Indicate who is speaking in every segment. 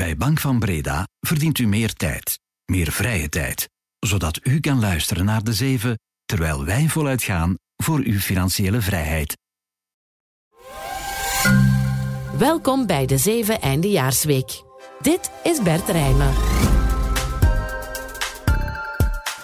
Speaker 1: Bij Bank van Breda verdient u meer tijd, meer vrije tijd, zodat u kan luisteren naar de zeven terwijl wij voluit gaan voor uw financiële vrijheid.
Speaker 2: Welkom bij de zeven Eindejaarsweek. Dit is Bert Rijmen.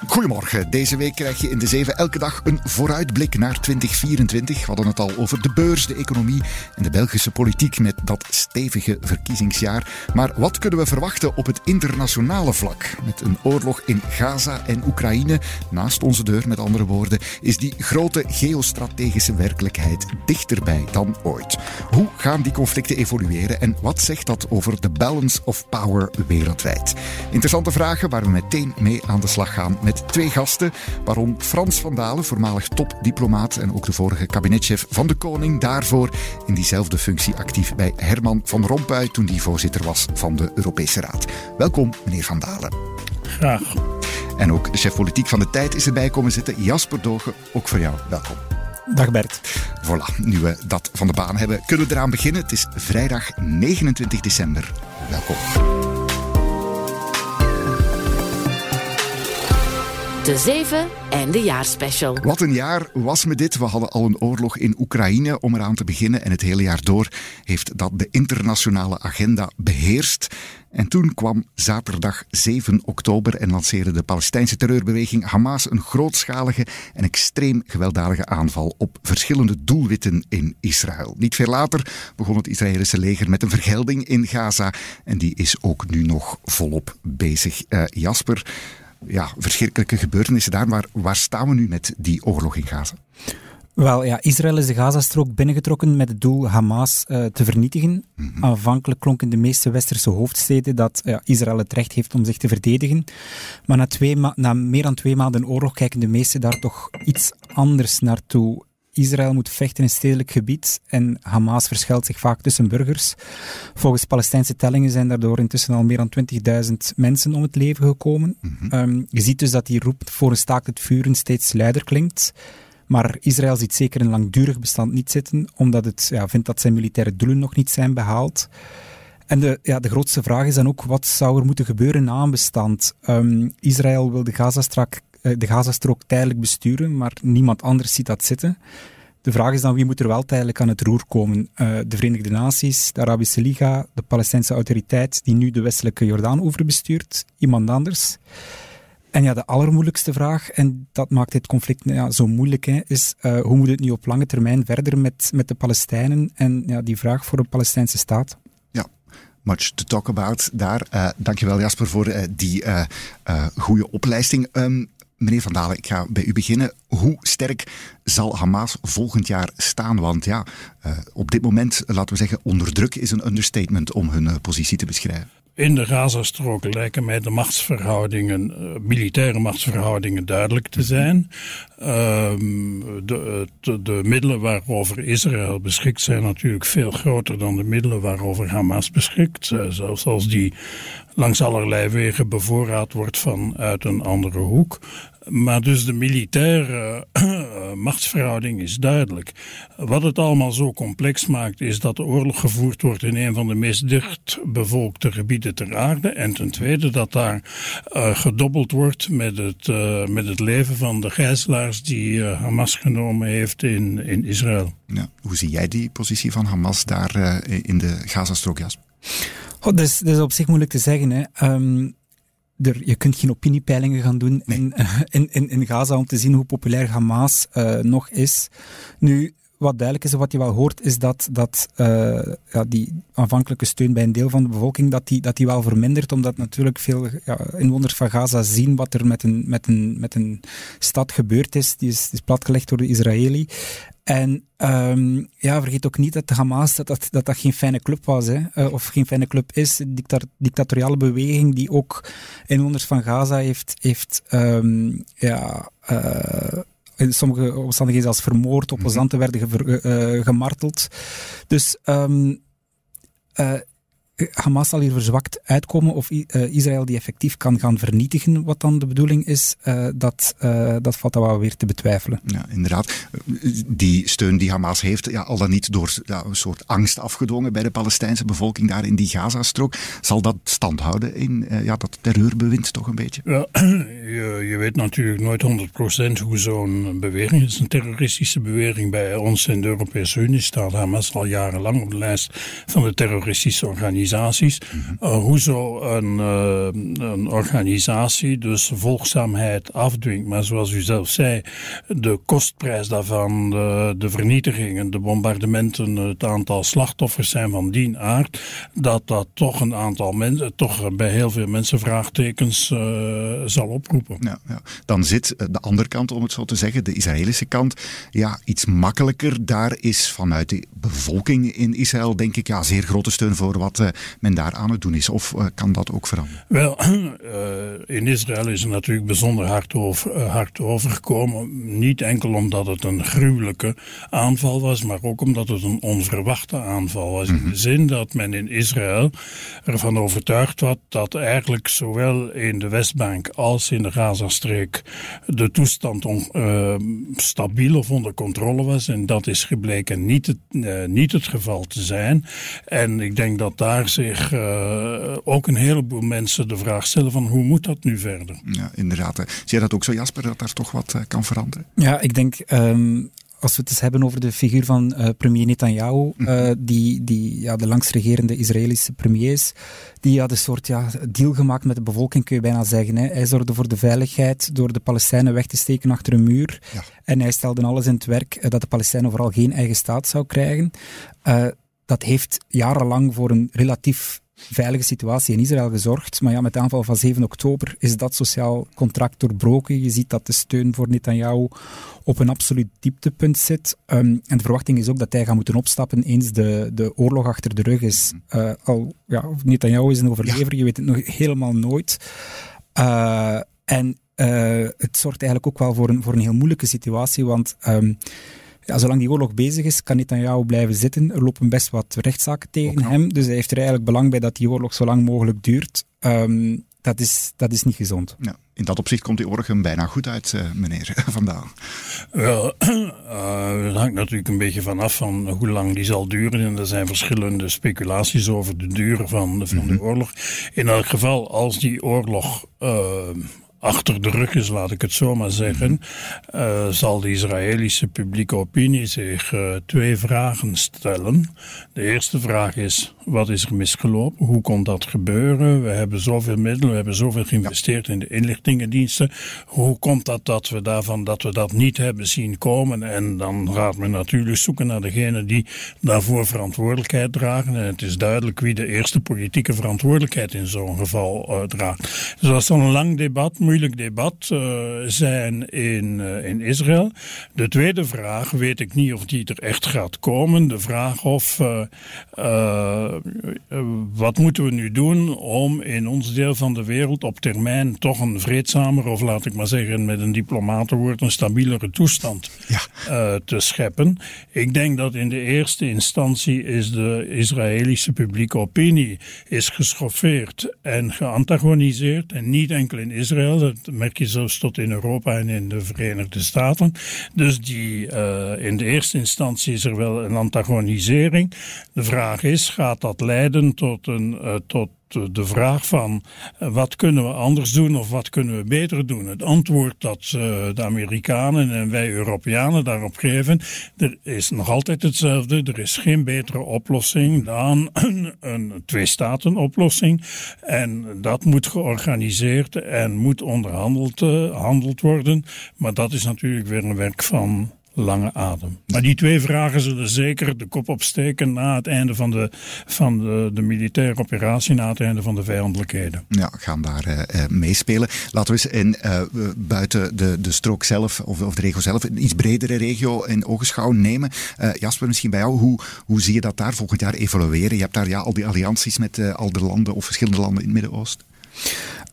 Speaker 3: Goedemorgen. Deze week krijg je in de zeven elke dag een vooruitblik naar 2024. We hadden het al over de beurs, de economie en de Belgische politiek met dat stevige verkiezingsjaar. Maar wat kunnen we verwachten op het internationale vlak? Met een oorlog in Gaza en Oekraïne naast onze deur, met andere woorden, is die grote geostrategische werkelijkheid dichterbij dan ooit. Hoe gaan die conflicten evolueren en wat zegt dat over de balance of power wereldwijd? Interessante vragen waar we meteen mee aan de slag gaan met twee gasten, waarom Frans van Dalen, voormalig topdiplomaat en ook de vorige kabinetchef van de Koning, daarvoor in diezelfde functie actief bij Herman van Rompuy toen die voorzitter was van de Europese Raad. Welkom, meneer Van Dalen.
Speaker 4: Graag.
Speaker 3: En ook de chef politiek van de tijd is erbij komen zitten, Jasper Dogen, ook voor jou. Welkom.
Speaker 4: Dag Bert.
Speaker 3: Voilà, nu we dat van de baan hebben, kunnen we eraan beginnen. Het is vrijdag 29 december. Welkom.
Speaker 2: De zeven Eindejaarsspecial.
Speaker 3: Wat een jaar was me dit. We hadden al een oorlog in Oekraïne om eraan te beginnen. En het hele jaar door heeft dat de internationale agenda beheerst. En toen kwam zaterdag 7 oktober en lanceerde de Palestijnse terreurbeweging Hamas een grootschalige en extreem gewelddadige aanval op verschillende doelwitten in Israël. Niet veel later begon het Israëlische leger met een vergelding in Gaza. En die is ook nu nog volop bezig. Uh, Jasper ja, verschrikkelijke gebeurtenissen daar. Maar waar staan we nu met die oorlog in Gaza?
Speaker 4: Wel, ja, Israël is de Gazastrook binnengetrokken met het doel Hamas uh, te vernietigen. Mm -hmm. Aanvankelijk klonk in de meeste westerse hoofdsteden dat ja, Israël het recht heeft om zich te verdedigen. Maar na, twee na meer dan twee maanden oorlog kijken de meesten daar toch iets anders naartoe. Israël moet vechten in een stedelijk gebied en Hamas verschuilt zich vaak tussen burgers. Volgens Palestijnse tellingen zijn daardoor intussen al meer dan 20.000 mensen om het leven gekomen. Mm -hmm. um, je ziet dus dat die roep voor een staakt het vuren steeds luider klinkt. Maar Israël ziet zeker een langdurig bestand niet zitten, omdat het ja, vindt dat zijn militaire doelen nog niet zijn behaald. En de, ja, de grootste vraag is dan ook, wat zou er moeten gebeuren na een bestand? Um, Israël wil de Gazastrook, de Gazastrook tijdelijk besturen, maar niemand anders ziet dat zitten. De vraag is dan, wie moet er wel tijdelijk aan het roer komen? Uh, de Verenigde Naties, de Arabische Liga, de Palestijnse autoriteit, die nu de westelijke Jordaan-oever bestuurt, iemand anders? En ja, de allermoeilijkste vraag, en dat maakt dit conflict ja, zo moeilijk, hè, is uh, hoe moet het nu op lange termijn verder met, met de Palestijnen en ja, die vraag voor een Palestijnse staat?
Speaker 3: Ja, much to talk about daar. Uh, dankjewel Jasper voor die goede opleiding. Um, meneer Van Dalen, ik ga bij u beginnen. Hoe sterk zal Hamas volgend jaar staan? Want ja, op dit moment, laten we zeggen, onder druk is een understatement om hun positie te beschrijven.
Speaker 4: In de Gazastrook lijken mij de machtsverhoudingen, uh, militaire machtsverhoudingen duidelijk te zijn. De, de, de, middelen waarover Israël beschikt zijn natuurlijk veel groter dan de middelen waarover Hamas beschikt. Uh, zelfs als die langs allerlei wegen bevoorraad wordt vanuit een andere hoek. Maar dus de militaire uh, machtsverhouding is duidelijk. Wat het allemaal zo complex maakt, is dat de oorlog gevoerd wordt in een van de meest dichtbevolkte gebieden ter aarde. En ten tweede dat daar uh, gedobbeld wordt met het, uh, met het leven van de gijzelaars die Hamas genomen heeft in, in Israël.
Speaker 3: Ja, hoe zie jij die positie van Hamas daar in de Gazastrook, Jasper?
Speaker 4: Oh, dat, is, dat is op zich moeilijk te zeggen. Hè. Um, er, je kunt geen opiniepeilingen gaan doen nee. in, in, in, in, Gaza om te zien hoe populair Hamas uh, nog is. Nu, wat duidelijk is en wat je wel hoort, is dat, dat uh, ja, die aanvankelijke steun bij een deel van de bevolking, dat die, dat die wel vermindert, omdat natuurlijk veel ja, inwoners van Gaza zien wat er met een, met een, met een stad gebeurd is. Die is, platgelegd door de Israëli. En um, ja, vergeet ook niet dat de Hamas dat dat, geen fijne club was, hè, uh, of geen fijne club is. Een dicta dictatoriale beweging die ook inwoners van Gaza heeft, heeft um, ja, uh, in sommige omstandigheden zelfs vermoord, opposanten werden ge uh, gemarteld. Dus um, Hamas zal hier verzwakt uitkomen of Israël die effectief kan gaan vernietigen, wat dan de bedoeling is, dat, dat valt dan wel weer te betwijfelen.
Speaker 3: Ja, inderdaad. Die steun die Hamas heeft, ja, al dan niet door ja, een soort angst afgedwongen bij de Palestijnse bevolking daar in die Gazastrook, zal dat stand houden in ja, dat terreurbewind toch een beetje?
Speaker 5: Ja, je, je weet natuurlijk nooit 100% hoe zo'n beweging is. Een terroristische beweging bij ons in de Europese Unie staat Hamas al jarenlang op de lijst van de terroristische organisaties. Mm hoe zo een, uh, een, organisatie dus volgzaamheid afdwingt. Maar zoals u zelf zei, de kostprijs daarvan, de, de vernietigingen, de bombardementen, het aantal slachtoffers zijn van die aard, dat dat toch een aantal mensen, toch bij heel veel mensen vraagtekens uh, zal oproepen.
Speaker 3: Ja, ja. Dan zit de andere kant, om het zo te zeggen, de Israëlische kant, ja, iets makkelijker. Daar is vanuit de bevolking in Israël, denk ik, ja, zeer grote steun voor wat men daar aan het doen is. Of uh, kan dat ook veranderen?
Speaker 5: Wel, in Israël is het natuurlijk bijzonder hard, over, hard overgekomen. Niet enkel omdat het een gruwelijke aanval was, maar ook omdat het een onverwachte aanval was. Mm -hmm. In de zin dat men in Israël ervan overtuigd was dat eigenlijk zowel in de Westbank als in de Gazastreek de toestand on, uh, stabiel of onder controle was. En dat is gebleken niet het, uh, niet het geval te zijn. En ik denk dat daar zich uh, ook een heleboel mensen de vraag stellen van hoe moet dat nu verder?
Speaker 3: Ja, inderdaad. Zie je dat ook zo, Jasper, dat daar toch wat kan veranderen?
Speaker 4: Ja, ik denk... Um als we het eens hebben over de figuur van uh, premier Netanyahu, uh, die, die ja, de langstregerende Israëlische premier is, die had een soort ja, deal gemaakt met de bevolking, kun je bijna zeggen. Hè. Hij zorgde voor de veiligheid door de Palestijnen weg te steken achter een muur. Ja. En hij stelde alles in het werk uh, dat de Palestijnen vooral geen eigen staat zou krijgen. Dat heeft jarenlang voor een relatief veilige situatie in Israël gezorgd. Maar ja, met de aanval van 7 oktober is dat sociaal contract doorbroken. Je ziet dat de steun voor Netanyahu op een absoluut dieptepunt zit. Um, en de verwachting is ook dat hij gaat moeten opstappen eens de, de oorlog achter de rug is. Uh, al, ja, Netanyahu is een overlever, ja. je weet het nog helemaal nooit. Uh, en uh, het zorgt eigenlijk ook wel voor een, voor een heel moeilijke situatie, want... Um, ja, zolang die oorlog bezig is, kan Netanyahu blijven zitten. Er lopen best wat rechtszaken tegen hem. Dus hij heeft er eigenlijk belang bij dat die oorlog zo lang mogelijk duurt. Um, dat, is, dat is niet gezond.
Speaker 3: Ja, in dat opzicht komt die oorlog hem bijna goed uit, uh, meneer Vandaan.
Speaker 5: Wel, uh, het hangt natuurlijk een beetje vanaf van hoe lang die zal duren. En er zijn verschillende speculaties over de duur van, van mm -hmm. de oorlog. In elk geval, als die oorlog uh, achter de rug is, laat ik het zo maar zeggen, uh, zal de Israëlische publieke opinie zich uh, twee vragen stellen. De eerste vraag is, wat is er misgelopen? Hoe kon dat gebeuren? We hebben zoveel middelen, we hebben zoveel geïnvesteerd in de inlichtingendiensten. Hoe komt dat dat we daarvan, dat we dat niet hebben zien komen? En dan gaat men natuurlijk zoeken naar degene die daarvoor verantwoordelijkheid dragen. En het is duidelijk wie de eerste politieke verantwoordelijkheid in zo'n geval uh, draagt. Dus dat dan een lang debat, moeilijk debat uh, zijn in, uh, in Israël. De tweede vraag weet ik niet of die er echt gaat komen. De vraag of wat moeten we nu doen om in ons deel van de wereld op termijn toch een vreedzamer of laat ik maar zeggen met een diplomatenwoord een stabielere toestand ja. te scheppen. Ik denk dat in de eerste instantie is de Israëlische publieke opinie is geschoffeerd en geantagoniseerd en niet enkel in Israël dat merk je zelfs tot in Europa en in de Verenigde Staten. Dus die, in de eerste instantie is er wel een antagonisering. De vraag is, gaat dat leiden tot een, uh, tot de vraag van wat kunnen we anders doen of wat kunnen we beter doen. Het antwoord dat de Amerikanen en wij Europeanen daarop geven, er is nog altijd hetzelfde. Er is geen betere oplossing dan een, een twee-staten-oplossing. En dat moet georganiseerd en moet onderhandeld handeld worden. Maar dat is natuurlijk weer een werk van lange adem. Maar die twee vragen zullen zeker de kop opsteken na het einde van de, van de, de militaire operatie, na het einde van de vijandelijkheden.
Speaker 3: Ja, gaan daar uh, meespelen. Laten we eens in, uh, buiten de, de strook zelf, of, of de regio zelf, een iets bredere regio in ogenschouw nemen. Uh, Jasper, misschien bij jou, hoe, hoe zie je dat daar volgend jaar evolueren? Je hebt daar ja, al die allianties met al de landen of verschillende landen in het Midden-Oosten.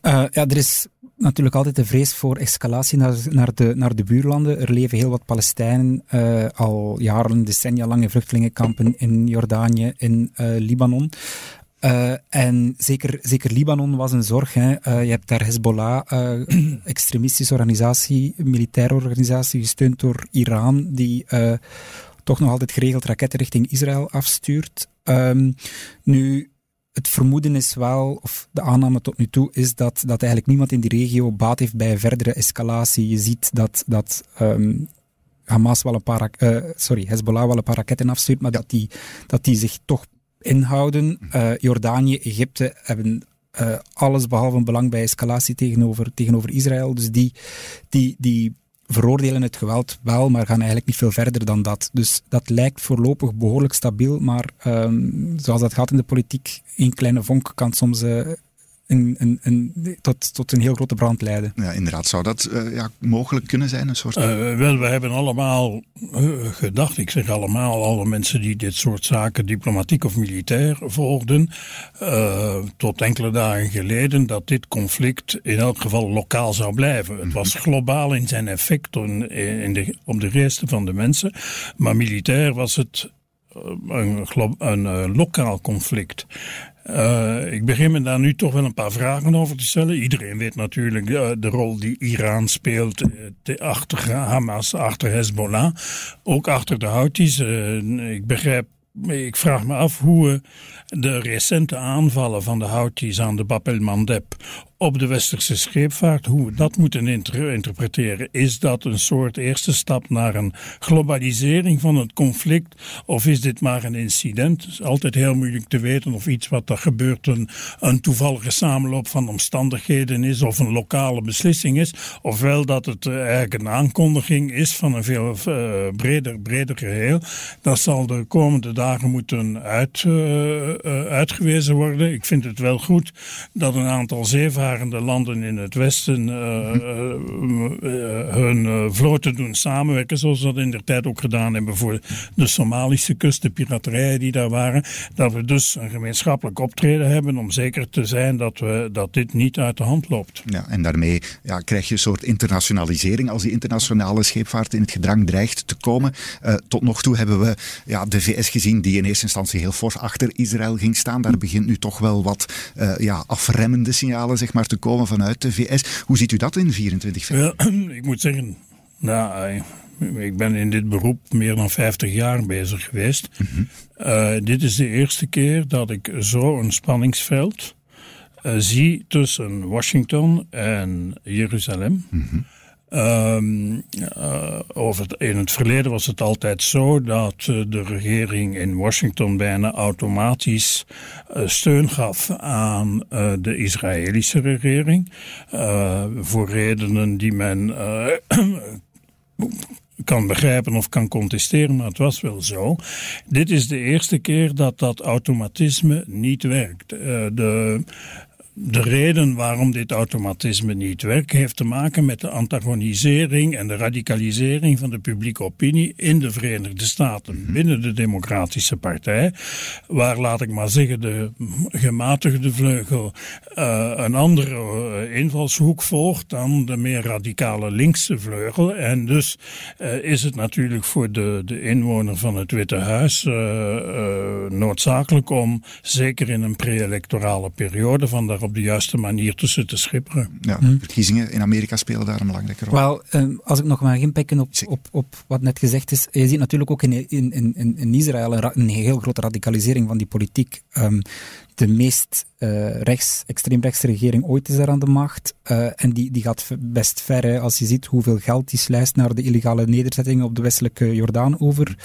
Speaker 4: ja, er is natuurlijk altijd de vrees voor escalatie naar, naar, de, naar de buurlanden. Er leven heel wat Palestijnen uh, al jaren, decennia lang in vluchtelingenkampen in Jordanië, in uh, Libanon. en zeker, zeker Libanon was een zorg. Hè. je hebt daar Hezbollah, extremistische organisatie, militaire organisatie, gesteund door Iran, die toch nog altijd geregeld raketten richting Israël afstuurt. Ehm, nu, het vermoeden is wel, of de aanname tot nu toe, is dat, dat eigenlijk niemand in die regio baat heeft bij verdere escalatie. Je ziet dat, dat ehm, Hamas wel een paar, uh, sorry, Hezbollah wel een paar raketten afstuurt, maar dat, die, dat die zich toch inhouden. Uh, Jordanië, Egypte hebben uh, alles behalve belang bij escalatie tegenover, tegenover Israël. Dus die, die, die veroordelen het geweld wel, maar gaan eigenlijk niet veel verder dan dat. Dus dat lijkt voorlopig behoorlijk stabiel, maar um, zoals dat gaat in de politiek, één kleine vonk kan soms uh, een, een, een, tot, tot een heel grote brand leiden.
Speaker 3: Ja, inderdaad. Zou dat uh, ja, mogelijk kunnen zijn? Een soort... Uh,
Speaker 5: wel, we hebben allemaal gedacht, ik zeg allemaal, alle mensen die dit soort zaken diplomatiek of militair volgden, tot enkele dagen geleden, dat dit conflict in elk geval lokaal zou blijven. Het was mhm. globaal in zijn effect in, in de, op de geesten van de mensen, maar militair was het een, een lokaal conflict. Uh, ik begin me daar nu toch wel een paar vragen over te stellen. Iedereen weet natuurlijk uh, de rol die Iran speelt uh, achter Hamas, achter Hezbollah, ook achter de Houthis. ik begrijp ik vraag me af hoe de recente aanvallen van de Houthis aan de Bab el-Mandeb op de westerse scheepvaart, hoe we dat moeten interpreteren. Is dat een soort eerste stap naar een globalisering van het conflict? Of is dit maar een incident? Het is altijd heel moeilijk te weten of iets wat er gebeurt een, een toevallige samenloop van omstandigheden is of een lokale beslissing is. Ofwel dat het eh, eigenlijk een aankondiging is van een veel uh, breder, breder geheel. Dat zal de komende dagen moeten uit, uh, uitgewezen worden. Ik vind het wel goed dat een aantal zeevaarders de landen in het Westen uh, uh, hun vloten doen samenwerken, zoals we dat in de tijd ook gedaan hebben voor de Somalische kust, de piraterijen die daar waren. Dat we dus een gemeenschappelijk optreden hebben om zeker te zijn dat, we, dat dit niet uit de hand loopt.
Speaker 3: Ja, en daarmee ja, krijg je een soort internationalisering als die internationale scheepvaart in het gedrang dreigt te komen. tot nog toe hebben we ja, de VS gezien die in eerste instantie heel fors achter Israël ging staan. Daar begint nu toch wel wat ja, afremmende signalen maar, te komen vanuit de VS. Hoe ziet u dat in 24 februari?
Speaker 5: ik moet zeggen, nou, ik ben in dit beroep meer dan 50 jaar bezig geweest. Mhm. Eh, dit is de eerste keer dat ik zo'n spanningsveld uh, zie tussen Washington en Jeruzalem. Mhm. Um, uh, over in het verleden was het altijd zo dat uh, de regering in Washington bijna automatisch uh, steun gaf aan de Israëlische regering. voor redenen die men kan begrijpen of kan contesteren, maar het was wel zo. Dit is de eerste keer dat dat automatisme niet werkt. de de reden waarom dit automatisme niet werkt, heeft te maken met de antagonisering en de radicalisering van de publieke opinie in de Verenigde Staten, mhm. binnen de Democratische Partij, waar, laat ik maar zeggen, de gematigde vleugel uh, een andere uh, invalshoek volgt dan de meer radicale linkse vleugel. En dus uh, is het natuurlijk voor de, de inwoner van het Witte Huis noodzakelijk om, zeker in een pre-electorale periode, van daar op de juiste manier tussen te schipperen.
Speaker 3: Ja, hm. verkiezingen in Amerika spelen daar een belangrijke rol.
Speaker 4: Wel, uh, als ik nog maar inpikken op, op, op wat net gezegd is, je ziet natuurlijk ook in, in, in, in Israël een, een heel grote radicalisering van die politiek. Um, de meest uh, rechts, extreemrechtse regering ooit is daar aan de macht. Uh, en die, die gaat best ver. Hè, als je ziet hoeveel geld die sluist naar de illegale nederzettingen op de westelijke Jordaan over.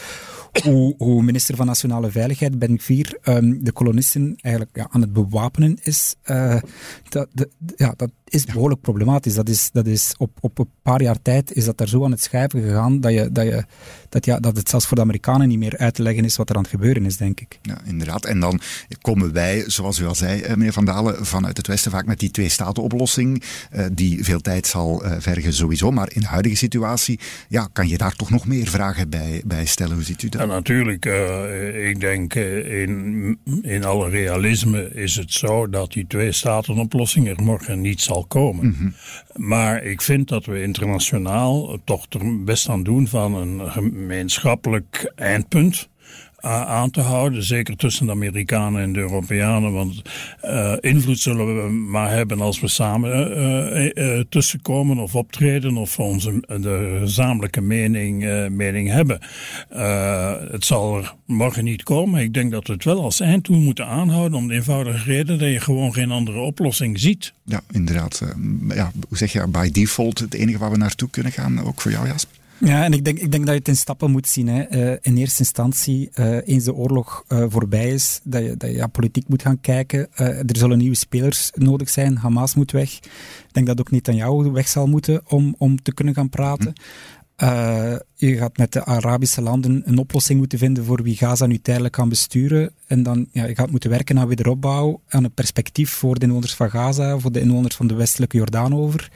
Speaker 4: Hoe, hoe minister van Nationale Veiligheid, Ben Gvir, um, de kolonisten eigenlijk ja, aan het bewapenen is. Uh, dat, de, ja, dat is behoorlijk problematisch. Dat is, dat is op, op een paar jaar tijd is dat daar zo aan het schrijven gegaan dat, je, dat, je, dat, ja, dat het zelfs voor de Amerikanen niet meer uit te leggen is wat er aan het gebeuren is, denk ik.
Speaker 3: Ja, inderdaad. En dan komen wij, zoals u al zei, eh, meneer Van Dalen, vanuit het Westen vaak met die twee-staten-oplossing, eh, die veel tijd zal eh, vergen sowieso. Maar in de huidige situatie ja, kan je daar toch nog meer vragen bij, bij stellen. Hoe ziet u dat?
Speaker 5: Ja, natuurlijk. ik denk in, in alle realisme is het zo dat die twee-staten-oplossing er morgen niet zal komen. Mhm. Maar ik vind dat we internationaal toch er best aan doen van een gemeenschappelijk eindpunt. Aan te houden. Zeker tussen de Amerikanen en de Europeanen. Want invloed zullen we maar hebben als we samen tussenkomen of optreden of onze de gezamenlijke mening, mening hebben. het zal er morgen niet komen. Ik denk dat we het wel als einddoel moeten aanhouden om de eenvoudige reden dat je gewoon geen andere oplossing ziet.
Speaker 3: Ja, inderdaad. ja, hoe zeg je, by default het enige waar we naartoe kunnen gaan, ook voor jou Jasper?
Speaker 4: Ja, en ik denk, ik denk dat je het in stappen moet zien. Hè. Uh, in eerste instantie, uh, eens de oorlog uh, voorbij is, dat je, dat je ja, politiek moet gaan kijken. er zullen nieuwe spelers nodig zijn. Hamas moet weg. Ik denk dat ook Netanyahu weg zal moeten om, om te kunnen gaan praten. Uh, je gaat met de Arabische landen een oplossing moeten vinden voor wie Gaza nu tijdelijk kan besturen. En dan ja, je gaat moeten werken aan wederopbouw, aan een perspectief voor de inwoners van Gaza, voor de inwoners van de westelijke Jordaan over.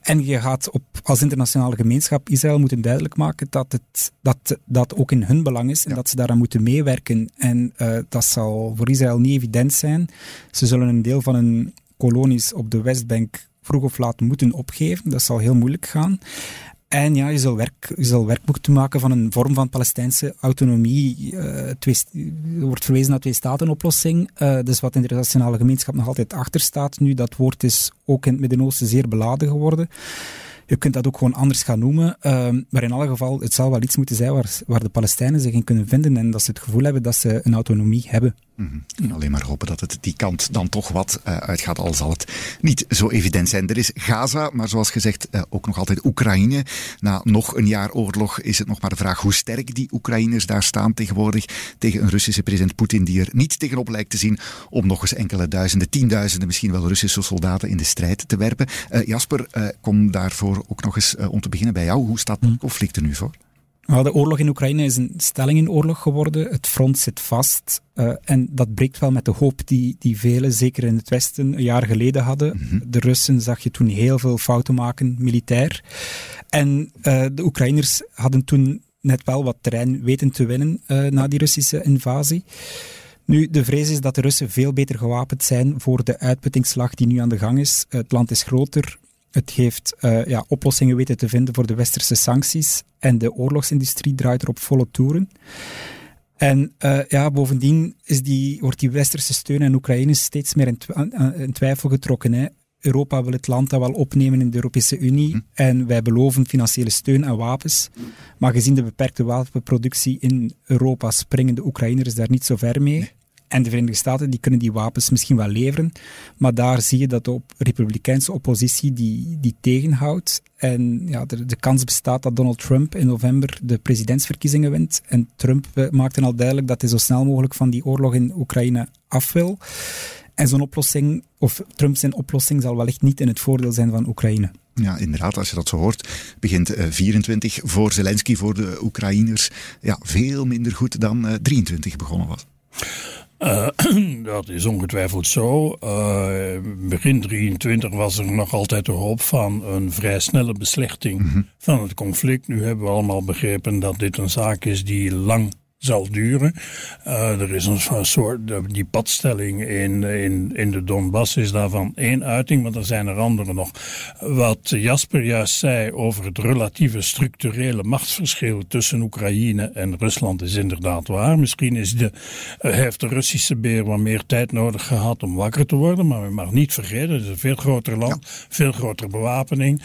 Speaker 4: En je gaat op, als internationale gemeenschap Israël moeten duidelijk maken dat het dat, dat ook in hun belang is en dat ze daaraan moeten meewerken. En uh, dat zal voor Israël niet evident zijn. Ze zullen een deel van hun kolonies op de Westbank vroeg of laat moeten opgeven. Dat zal heel moeilijk gaan. En ja, je zal, werk, je zal werk moeten maken van een vorm van Palestijnse autonomie. Twee, er wordt verwezen naar twee-staten-oplossing. Dus wat in de internationale gemeenschap nog altijd achter staat. Nu, dat woord is ook in het Midden-Oosten zeer beladen geworden. Je kunt dat ook gewoon anders gaan noemen. Uh, maar in alle geval, het zal wel iets moeten zijn waar, waar de Palestijnen zich in kunnen vinden. En dat ze het gevoel hebben dat ze een autonomie hebben.
Speaker 3: Mm Alleen maar hopen dat het die kant dan toch wat uh, uitgaat, al zal het niet zo evident zijn. Er is Gaza, maar zoals gezegd uh, ook nog altijd Oekraïne. Na nog een jaar oorlog is het nog maar de vraag hoe sterk die Oekraïners daar staan tegenwoordig tegen een Russische president Poetin die er niet tegenop lijkt te zien om nog eens enkele duizenden, tienduizenden misschien wel Russische soldaten in de strijd te werpen. Uh, Jasper, kom daarvoor ook nog eens om te beginnen bij jou. Hoe staat het conflict er nu voor?
Speaker 4: de oorlog in Oekraïne is een stellingenoorlog geworden. Het front zit vast. Uh, en dat breekt wel met de hoop die, die velen, zeker in het Westen, een jaar geleden hadden. Mhm. De Russen zag je toen heel veel fouten maken, militair. En uh, de Oekraïners hadden toen net wel wat terrein weten te winnen uh, na die Russische invasie. Nu, de vrees is dat de Russen veel beter gewapend zijn voor de uitputtingsslag die nu aan de gang is. Het land is groter, het heeft uh, ja, oplossingen weten te vinden voor de westerse sancties en de oorlogsindustrie draait er op volle toeren. En uh, ja, bovendien is die, wordt die westerse steun aan Oekraïne steeds meer in, in twijfel getrokken. Hè. Europa wil het land dat wel opnemen in de Europese Unie hm. en wij beloven financiële steun en wapens. Maar gezien de beperkte wapenproductie in Europa springen de Oekraïners daar niet zo ver mee. En de Verenigde Staten die kunnen die wapens misschien wel leveren, maar daar zie je dat de republikeinse oppositie die, die tegenhoudt. En ja, de, de kans bestaat dat Donald Trump in november de presidentsverkiezingen wint. En Trump eh, maakte al duidelijk dat hij zo snel mogelijk van die oorlog in Oekraïne af wil. En zo'n oplossing, of Trump zijn oplossing, zal wellicht niet in het voordeel zijn van Oekraïne.
Speaker 3: Ja, inderdaad, als je dat zo hoort, begint 24 eh, voor Zelensky, voor de Oekraïners, ja, veel minder goed dan 23 eh, begonnen was.
Speaker 5: Uh, dat is ongetwijfeld zo. Uh, begin 23 was er nog altijd de hoop van een vrij snelle beslechting mm -hmm. van het conflict. Nu hebben we allemaal begrepen dat dit een zaak is die lang zal duren. Uh, er is een soort, die padstelling in, in, in de Donbass is daarvan één uiting, maar er zijn er andere nog. Wat Jasper juist zei over het relatieve structurele machtsverschil tussen Oekraïne en Rusland is inderdaad waar. Misschien is de, uh, heeft de Russische beer wat meer tijd nodig gehad om wakker te worden, maar we mag niet vergeten, het is een veel groter land, veel grotere bewapening.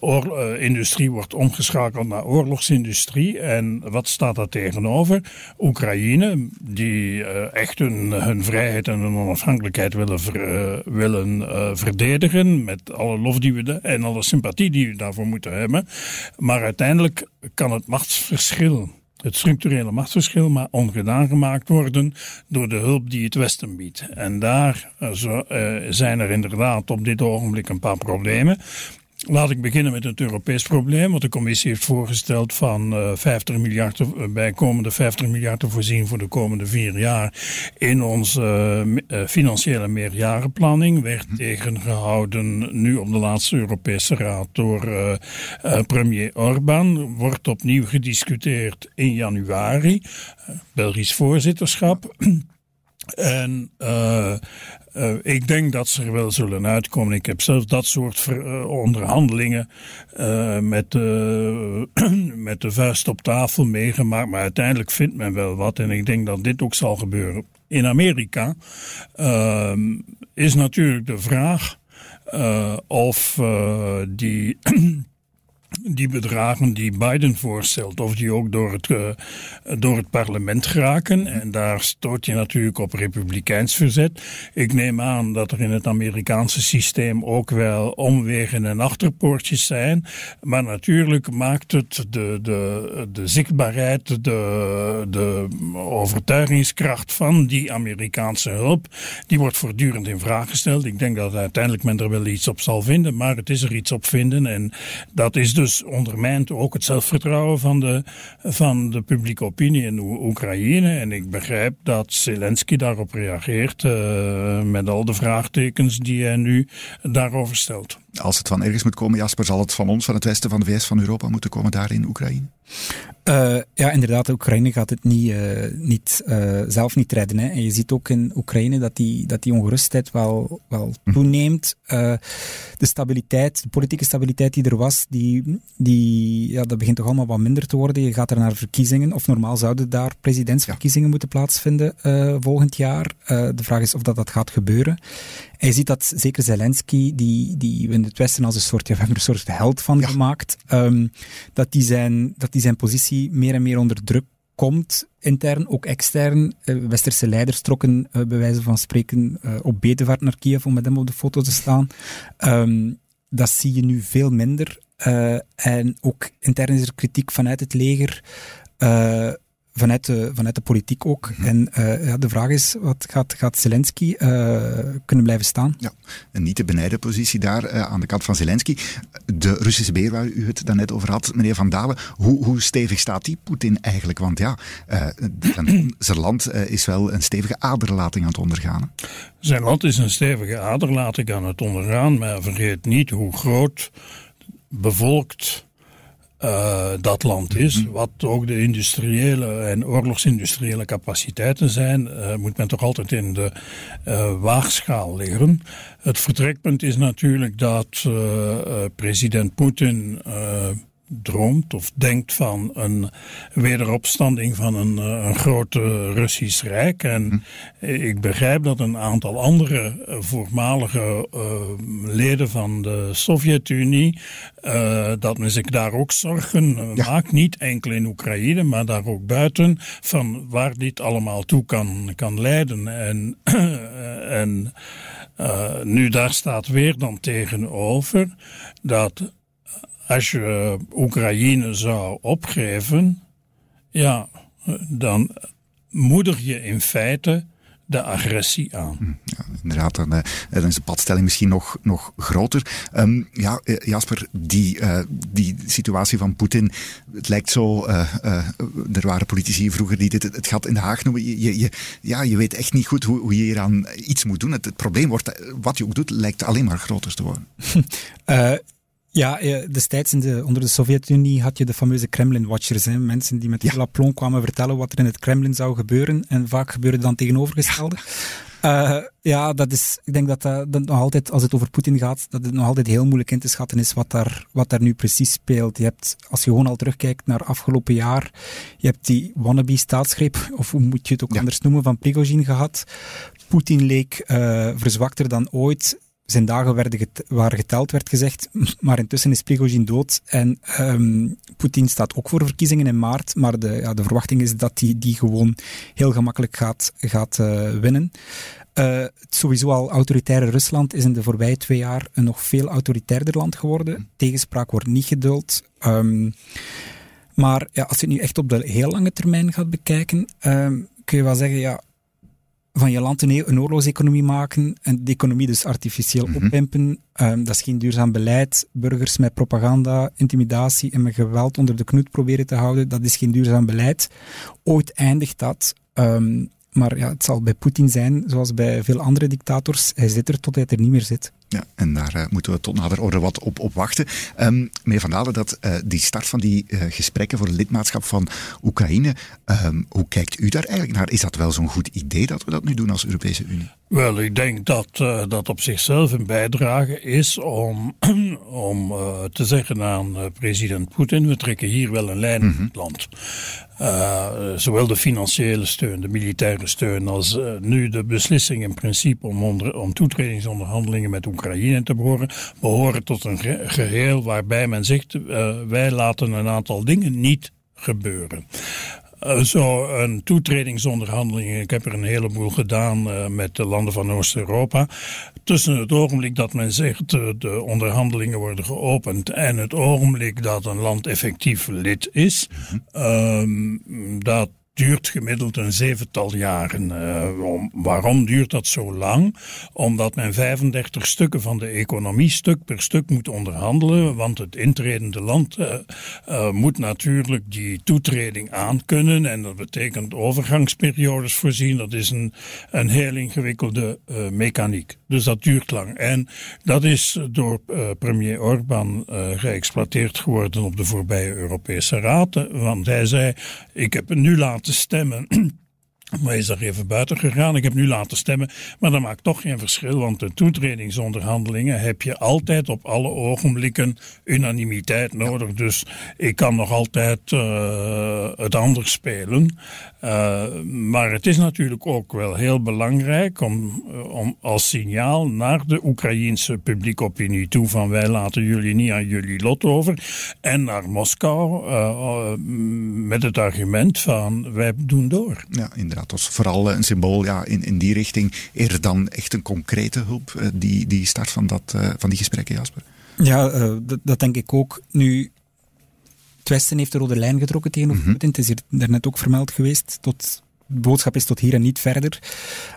Speaker 5: Uh, industrie wordt omgeschakeld naar oorlogsindustrie. En wat staat daar tegenover? Oekraïne, die uh, echt hun, vrijheid en hun onafhankelijkheid willen, ver, uh, willen verdedigen. Met alle lof die we en alle sympathie die we daarvoor moeten hebben. Maar uiteindelijk kan het machtsverschil het structurele machtsverschil maar ongedaan gemaakt worden door de hulp die het Westen biedt. En daar zijn er inderdaad op dit ogenblik een paar problemen. Laat ik beginnen met het Europees probleem. Want de commissie heeft voorgesteld van uh, 50 miljard, te, uh, bijkomende 50 miljard te voorzien voor de komende vier jaar in onze uh, financiële meerjarenplanning. Werd hm. tegengehouden nu op de laatste Europese Raad door premier Orbán. Wordt opnieuw gediscuteerd in januari. Belgisch voorzitterschap. En uh, Uh, ik denk dat ze er wel zullen uitkomen. Ik heb zelf dat soort ver, onderhandelingen met, met de vuist op tafel meegemaakt. Maar uiteindelijk vindt men wel wat. En ik denk dat dit ook zal gebeuren. In Amerika ehm, is natuurlijk de vraag of die die bedragen die Biden voorstelt, of die ook door het, uh, door het parlement geraken. En daar stoot je natuurlijk op republikeins verzet. Ik neem aan dat er in het Amerikaanse systeem ook wel omwegen en achterpoortjes zijn. Maar natuurlijk maakt het de, de, de zichtbaarheid, de, de overtuigingskracht van die Amerikaanse hulp, die wordt voortdurend in vraag gesteld. Ik denk dat uiteindelijk men er wel iets op zal vinden, maar het is er iets op vinden. En dat is dus ondermijnt ook het zelfvertrouwen van de, van de publieke opinie in Oekraïne. En ik begrijp dat Zelensky daarop reageert uh, met al de vraagtekens die hij nu daarover stelt.
Speaker 3: Als het van ergens moet komen, Jasper, zal het van ons, van het westen, van de VS, van Europa moeten komen daar in Oekraïne?
Speaker 4: Uh, ja, inderdaad, Oekraïne gaat het niet, uh, niet, uh, zelf niet redden. Hè. En je ziet ook in Oekraïne dat die, dat die ongerustheid wel, wel hm. toeneemt. de stabiliteit, de politieke stabiliteit die er was, die, die, ja, dat begint toch allemaal wat minder te worden. Je gaat er naar verkiezingen, of normaal zouden daar presidentsverkiezingen ja. moeten plaatsvinden volgend jaar. de vraag is of dat, dat gaat gebeuren. Je ziet dat zeker Zelensky, die, die we in het Westen als een soort, ja, we hebben er een soort held van gemaakt, um, dat, die zijn, dat die zijn positie meer en meer onder druk komt, intern, ook extern. Uh, westerse leiders trokken, uh, bij wijze van spreken, uh, op bedevaart naar Kiev om met hem op de foto te staan. Um, dat zie je nu veel minder. en ook intern is er kritiek vanuit het leger vanuit de, vanuit de politiek ook. Mhm. En uh, ja, de vraag is, wat gaat, gaat Zelensky uh, kunnen blijven staan?
Speaker 3: Ja, een niet te benijden positie daar uh, aan de kant van Zelensky. De Russische beer waar u het daarnet over had, meneer Van Dalen. Hoe, hoe stevig staat die Poetin eigenlijk? Want ja, zijn land is wel een stevige aderlating aan het ondergaan.
Speaker 5: Zijn land is een stevige aderlating aan het ondergaan, maar vergeet niet hoe groot bevolkt uh, dat land is. Mhm. Wat ook de industriële en oorlogsindustriële capaciteiten zijn, uh, moet men toch altijd in de uh, waagschaal liggen. Het vertrekpunt is natuurlijk dat president Poetin droomt of denkt van een wederopstanding van een, eh, een groot Russisch Rijk. En hm. ik begrijp dat een aantal andere eh, voormalige uh, leden van de Sovjet-Unie, uh, dat men zich daar ook zorgen maakt. Niet enkel in Oekraïne, maar daar ook buiten, van waar dit allemaal toe kan, kan leiden. En, en nu daar staat weer dan tegenover dat als je Oekraïne zou opgeven, ja, dan moedig je in feite de agressie aan. Hm,
Speaker 3: ja, inderdaad, dan, uh, dan, is de padstelling misschien nog, nog groter. Um, ja, uh, Jasper, die, uh, die situatie van Poetin, het lijkt zo, er waren politici vroeger die dit het, gat in de Haag noemen. Je, je, ja, je weet echt niet goed hoe, hoe je hier aan iets moet doen. Het, het probleem wordt, wat je ook doet, lijkt alleen maar groter te worden.
Speaker 4: Ja, destijds in de, onder de Sovjet-Unie had je de fameuze Kremlin-watchers. Mensen die met ja. aplomb kwamen vertellen wat er in het Kremlin zou gebeuren. En vaak gebeurde dan tegenovergestelde. Ja. Uh, ja, dat is, ik denk dat, dat, dat nog altijd, als het over Poetin gaat, dat het nog altijd heel moeilijk in te schatten is wat daar, wat daar nu precies speelt. Je hebt, als je gewoon al terugkijkt naar afgelopen jaar, je hebt die wannabe-staatsgreep, of hoe moet je het ook anders noemen, van Prigozhin gehad. Poetin leek uh, verzwakter dan ooit zijn dagen werden get waren geteld, werd gezegd. Maar intussen is Prigozhin dood. En um, Poetin staat ook voor verkiezingen in maart. Maar de, ja, de verwachting is dat hij die, die gewoon heel gemakkelijk gaat, gaat uh, winnen. Uh, sowieso al autoritaire Rusland is in de voorbije twee jaar een nog veel autoritairder land geworden. Tegenspraak wordt niet geduld. Um, maar ja, als je het nu echt op de heel lange termijn gaat bekijken, um, kun je wel zeggen, ja, van je land een, een oorlogseconomie maken en de economie dus artificieel mm oppimpen. Um, dat is geen duurzaam beleid. Burgers met propaganda, intimidatie en met geweld onder de knoet proberen te houden, dat is geen duurzaam beleid. Ooit eindigt dat. Um, maar ja, het zal bij Poetin zijn, zoals bij veel andere dictators, hij zit er tot hij er niet meer zit.
Speaker 3: Ja, en daar uh, moeten we tot nader orde wat op, op wachten. Um, meneer Van Dalen, dat, uh, die start van die uh, gesprekken voor het lidmaatschap van Oekraïne, um, hoe kijkt u daar eigenlijk naar? Is dat wel zo'n goed idee dat we dat nu doen als Europese Unie?
Speaker 5: Wel, ik denk dat dat op zichzelf een bijdrage is om, om te zeggen aan president Poetin, we trekken hier wel een lijn mm -hmm. in het land. Uh, zowel de financiële steun, de militaire steun, als uh, nu de beslissing in principe om, om toetredingsonderhandelingen met Oekraïne te behoren, behoren tot een ge geheel waarbij men zegt, uh, wij laten een aantal dingen niet gebeuren. Uh, zo een toetredingsonderhandeling. Ik heb er een heleboel gedaan uh, met de landen van Oost-Europa. Tussen het ogenblik dat men zegt uh, de onderhandelingen worden geopend en het ogenblik dat een land effectief lid is, mm -hmm. dat duurt gemiddeld een zevental jaren. Uh, waarom duurt dat zo lang? Omdat men 35 stukken van de economie stuk per stuk moet onderhandelen, want het intredende land uh, uh, moet natuurlijk die toetreding aankunnen en dat betekent overgangsperiodes voorzien. Dat is een, een heel ingewikkelde mechaniek. Dus dat duurt lang. En dat is door premier Orbán geëxploiteerd geworden op de voorbije Europese Raad, want hij zei, ik heb nu laten te stemmen. Maar is er even buiten gegaan. Ik heb nu laten stemmen. Maar dat maakt toch geen verschil. Want de toetredingsonderhandelingen heb je altijd op alle ogenblikken unanimiteit nodig. Dus ik kan nog altijd uh, het anders spelen. Uh, maar het is natuurlijk ook wel heel belangrijk om, om als signaal naar de Oekraïense publieke opinie toe van wij laten jullie niet aan jullie lot over. En naar Moskou uh, met het argument van wij doen door.
Speaker 3: Ja, inderdaad dat was vooral een symbool ja, in, in die richting. Eerder dan echt een concrete hulp, eh, die, die start van, dat, uh, van die gesprekken, Jasper.
Speaker 4: Ja, uh, dat, dat, denk ik ook. Nu, het Westen heeft de rode lijn getrokken tegenover mm -hmm. Putin. Het is hier daarnet ook vermeld geweest. Tot, de boodschap is tot hier en niet verder.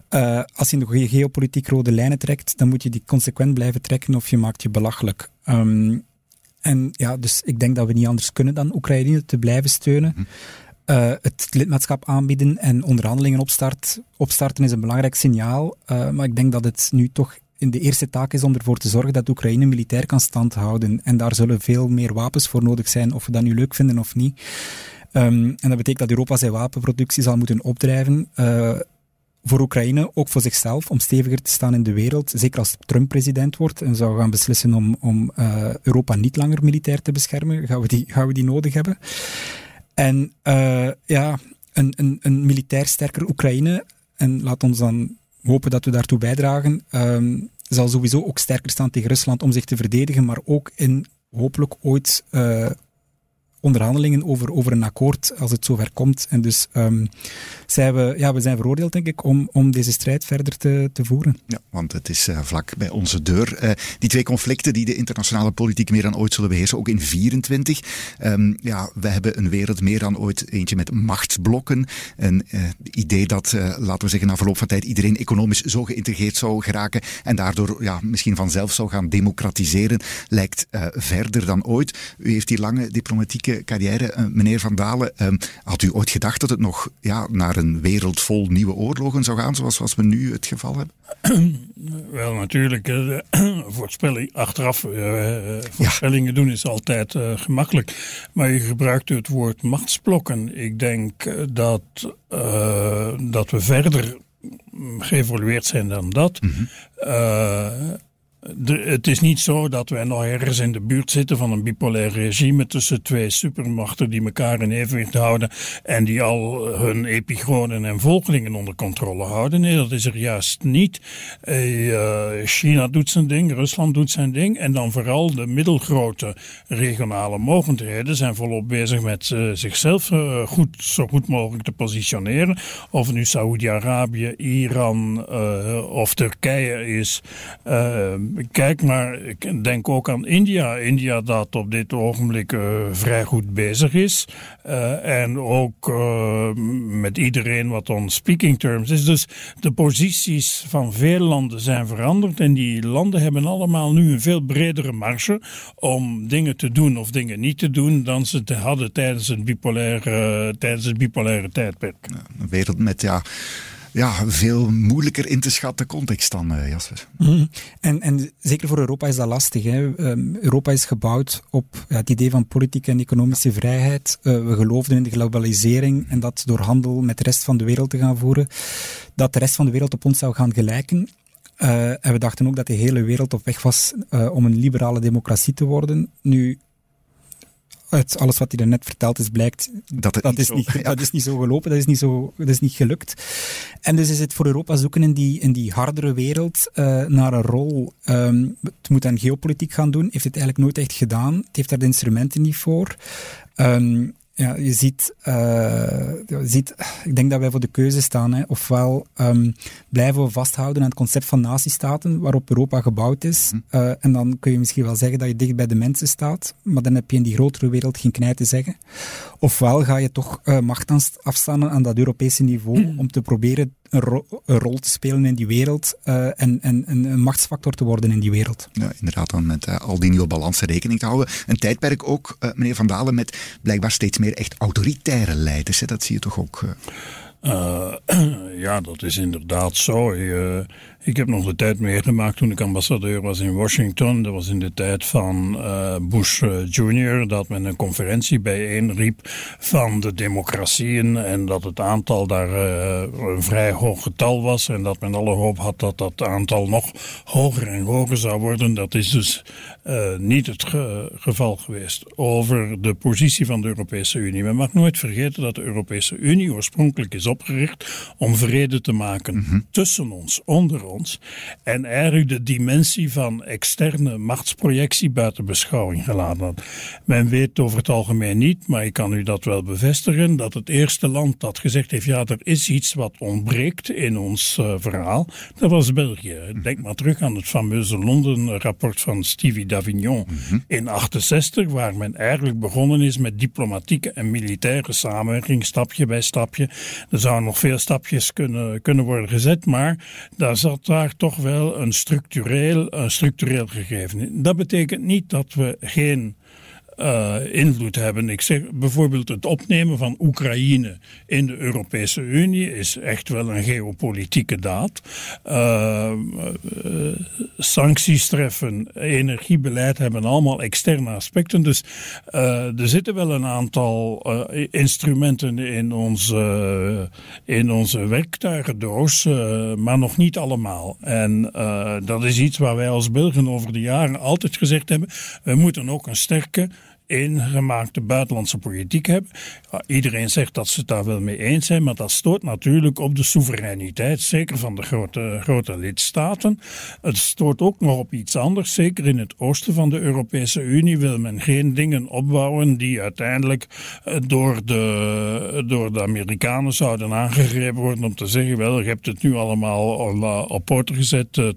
Speaker 4: Uh, als je in de geopolitiek rode lijnen trekt, dan moet je die consequent blijven trekken of je maakt je belachelijk. Um, en ja, dus ik denk dat we niet anders kunnen dan Oekraïne te blijven steunen. Mm -hmm. Uh, het lidmaatschap aanbieden en onderhandelingen opstart, opstarten is een belangrijk signaal. Uh, maar ik denk dat het nu toch in de eerste taak is om ervoor te zorgen dat Oekraïne militair kan standhouden. En daar zullen veel meer wapens voor nodig zijn, of we dat nu leuk vinden of niet. Um, en dat betekent dat Europa zijn wapenproductie zal moeten opdrijven. Uh, voor Oekraïne, ook voor zichzelf, om steviger te staan in de wereld. Zeker als Trump president wordt en zou gaan beslissen om, om Europa niet langer militair te beschermen, gaan we die, gaan we die nodig hebben. En uh, ja, een, een, een militair sterker Oekraïne, en laat ons dan hopen dat we daartoe bijdragen, um, zal sowieso ook sterker staan tegen Rusland om zich te verdedigen, maar ook in hopelijk ooit uh, onderhandelingen over, over een akkoord als het zover komt. En dus um, zijn we, ja, we zijn veroordeeld, denk ik, om, om deze strijd verder te, te voeren.
Speaker 3: Ja, want het is uh, vlak bij onze deur. Uh, die twee conflicten die de internationale politiek meer dan ooit zullen beheersen, ook in 24. Um, ja, we hebben een wereld meer dan ooit eentje met machtsblokken. Een uh, idee dat, laten we zeggen, na verloop van tijd iedereen economisch zo geïntegreerd zou geraken en daardoor ja, misschien vanzelf zou gaan democratiseren, lijkt verder dan ooit. U heeft die lange diplomatieke carrière, uh, meneer Van Dalen. Uh, had u ooit gedacht dat het nog ja, naar een wereld vol nieuwe oorlogen zou gaan, zoals, zoals we nu het geval hebben?
Speaker 5: Wel, natuurlijk. Uh, voorspelling, achteraf uh, voorspellingen ja. doen is altijd uh, gemakkelijk. Maar je gebruikt het woord machtsblokken. Ik denk dat, dat we verder geëvolueerd zijn dan dat. Mm -hmm. De, het is niet zo dat wij nog ergens in de buurt zitten van een bipolair regime tussen twee supermachten die elkaar in evenwicht houden en die al hun epigonen en volgelingen onder controle houden. Nee, dat is er juist niet. Uh, China doet zijn ding, Rusland doet zijn ding en dan vooral de middelgrote regionale mogendheden zijn volop bezig met uh, zichzelf goed, zo goed mogelijk te positioneren. Of nu Saoedi-Arabië, Iran of Turkije is kijk maar, ik denk ook aan India. India dat op dit ogenblik uh, vrij goed bezig is. Uh, en ook uh, met iedereen wat on speaking terms is. Dus de posities van veel landen zijn veranderd. En die landen hebben allemaal nu een veel bredere marge om dingen te doen of dingen niet te doen dan ze te hadden tijdens het bipolaire, tijdens het bipolaire tijdperk.
Speaker 3: een wereld met ja ja, veel moeilijker in te schatten context dan, uh, Jasper.
Speaker 4: Mhm. En, en zeker voor Europa is dat lastig. Hè. Ehm, Europa is gebouwd op ja, het idee van politieke en economische vrijheid. Uh, we geloofden in de globalisering en dat door handel met de rest van de wereld te gaan voeren, dat de rest van de wereld op ons zou gaan gelijken. Uh, en we dachten ook dat de hele wereld op weg was om een liberale democratie te worden. Nu, uit alles wat hij net verteld is, blijkt dat, dat, is niet, dat is niet zo gelopen, dat is niet, zo, dat is niet gelukt. En dus is het voor Europa zoeken in die, in die hardere wereld uh, naar een rol. Um, het moet aan geopolitiek gaan doen, heeft het eigenlijk nooit echt gedaan. Het heeft daar de instrumenten niet voor. Um, ja, je ziet, uh, je ziet, ik denk dat wij voor de keuze staan. Hè. Ofwel um, blijven we vasthouden aan het concept van natiestaten, waarop Europa gebouwd is. Uh, en dan kun je misschien wel zeggen dat je dicht bij de mensen staat, maar dan heb je in die grotere wereld geen knij te zeggen. Ofwel ga je toch uh, macht afstaan aan dat Europese niveau om te proberen een, een, rol te spelen in die wereld uh, en, en, een machtsfactor te worden in die wereld.
Speaker 3: Ja, inderdaad, dan met uh, al die nieuwe balansen rekening te houden. Een tijdperk ook, uh, meneer Van Dalen, met blijkbaar steeds meer echt autoritaire leiders. Hè? Dat zie je toch ook?
Speaker 5: ja, dat is inderdaad zo. Ik heb nog de tijd meegemaakt toen ik ambassadeur was in Washington. Dat was in de tijd van uh, Bush uh, Jr. dat men een conferentie bijeenriep van de democratieën en dat het aantal daar uh, een vrij hoog getal was en dat men alle hoop had dat dat aantal nog hoger en hoger zou worden. Dat is dus niet het ge geval geweest. Over de positie van de Europese Unie. Men mag nooit vergeten dat de Europese Unie oorspronkelijk is opgericht om vrede te maken mm -hmm. tussen ons, onder ons. En eigenlijk de dimensie van externe machtsprojectie buiten beschouwing gelaten had. Men weet over het algemeen niet, maar ik kan u dat wel bevestigen, dat het eerste land dat gezegd heeft, ja, er is iets wat ontbreekt in ons uh, verhaal, dat was België. Denk maar terug aan het fameuze Londen-rapport van Stevie Davignon mm -hmm. in 68, waar men eigenlijk begonnen is met diplomatieke en militaire samenwerking, stapje bij stapje. Er zouden nog veel stapjes kunnen, kunnen worden gezet, maar daar zat daar toch wel een structureel, een structureel gegeven in. Dat betekent niet dat we geen uh, invloed hebben. Ik zeg bijvoorbeeld het opnemen van Oekraïne in de Europese Unie is echt wel een geopolitieke daad. Uh, sancties treffen, energiebeleid hebben allemaal externe aspecten. Dus er zitten wel een aantal instrumenten in onze, in onze werktuigendoos, maar nog niet allemaal. En dat is iets waar wij als Belgen over de jaren altijd gezegd hebben. We moeten ook een sterke ingemaakte buitenlandse politiek hebben. iedereen zegt dat ze het daar wel mee eens zijn, maar dat stoort natuurlijk op de soevereiniteit, zeker van de grote, grote lidstaten. Het stoort ook nog op iets anders, zeker in het oosten van de Europese Unie wil men geen dingen opbouwen die uiteindelijk eh, door de, door de Amerikanen zouden aangegrepen worden om te zeggen, wel, je hebt het nu allemaal op poten gezet, uh,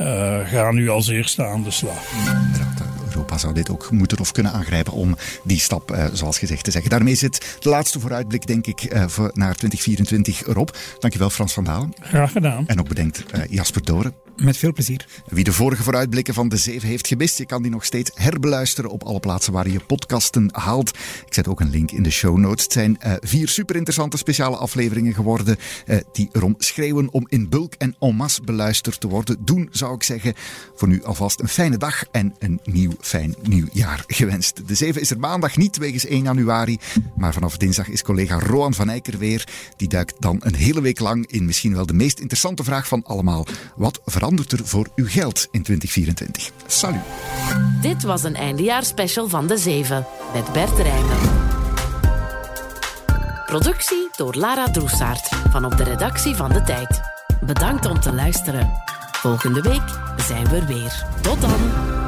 Speaker 5: uh, ga nu als eerste aan de slag.
Speaker 3: Europa zou dit ook moeten of kunnen aangrijpen om die stap, uh, zoals gezegd, te zeggen. Daarmee zit de laatste vooruitblik, denk ik, uh, voor naar 2024 erop. Dankjewel, Frans van Dalen.
Speaker 5: Graag gedaan.
Speaker 3: En ook bedenkt uh, Jasper Doren.
Speaker 4: Met veel plezier.
Speaker 3: Wie de vorige vooruitblikken van de Zeven heeft gemist, je kan die nog steeds herbeluisteren op alle plaatsen waar je podcasten haalt. Ik zet ook een link in de show notes. Het zijn uh, vier super interessante speciale afleveringen geworden uh, die erom schreeuwen om in bulk en en masse beluisterd te worden. Doen, zou ik zeggen. Voor nu alvast een fijne dag en een nieuw fijn nieuw jaar gewenst. De Zeven is er maandag niet wegens 1 januari, maar vanaf dinsdag is collega Roan van Eycker weer. Die duikt dan een hele week lang in misschien wel de meest interessante vraag van allemaal. Wat verandert er voor uw geld in 2024? Salut.
Speaker 2: Dit was een eindejaarsspecial van De Zeven met Bert Rijmen. Productie door Lara Droesaert van op de redactie van De Tijd. Bedankt om te luisteren. Volgende week zijn we er weer. Tot dan.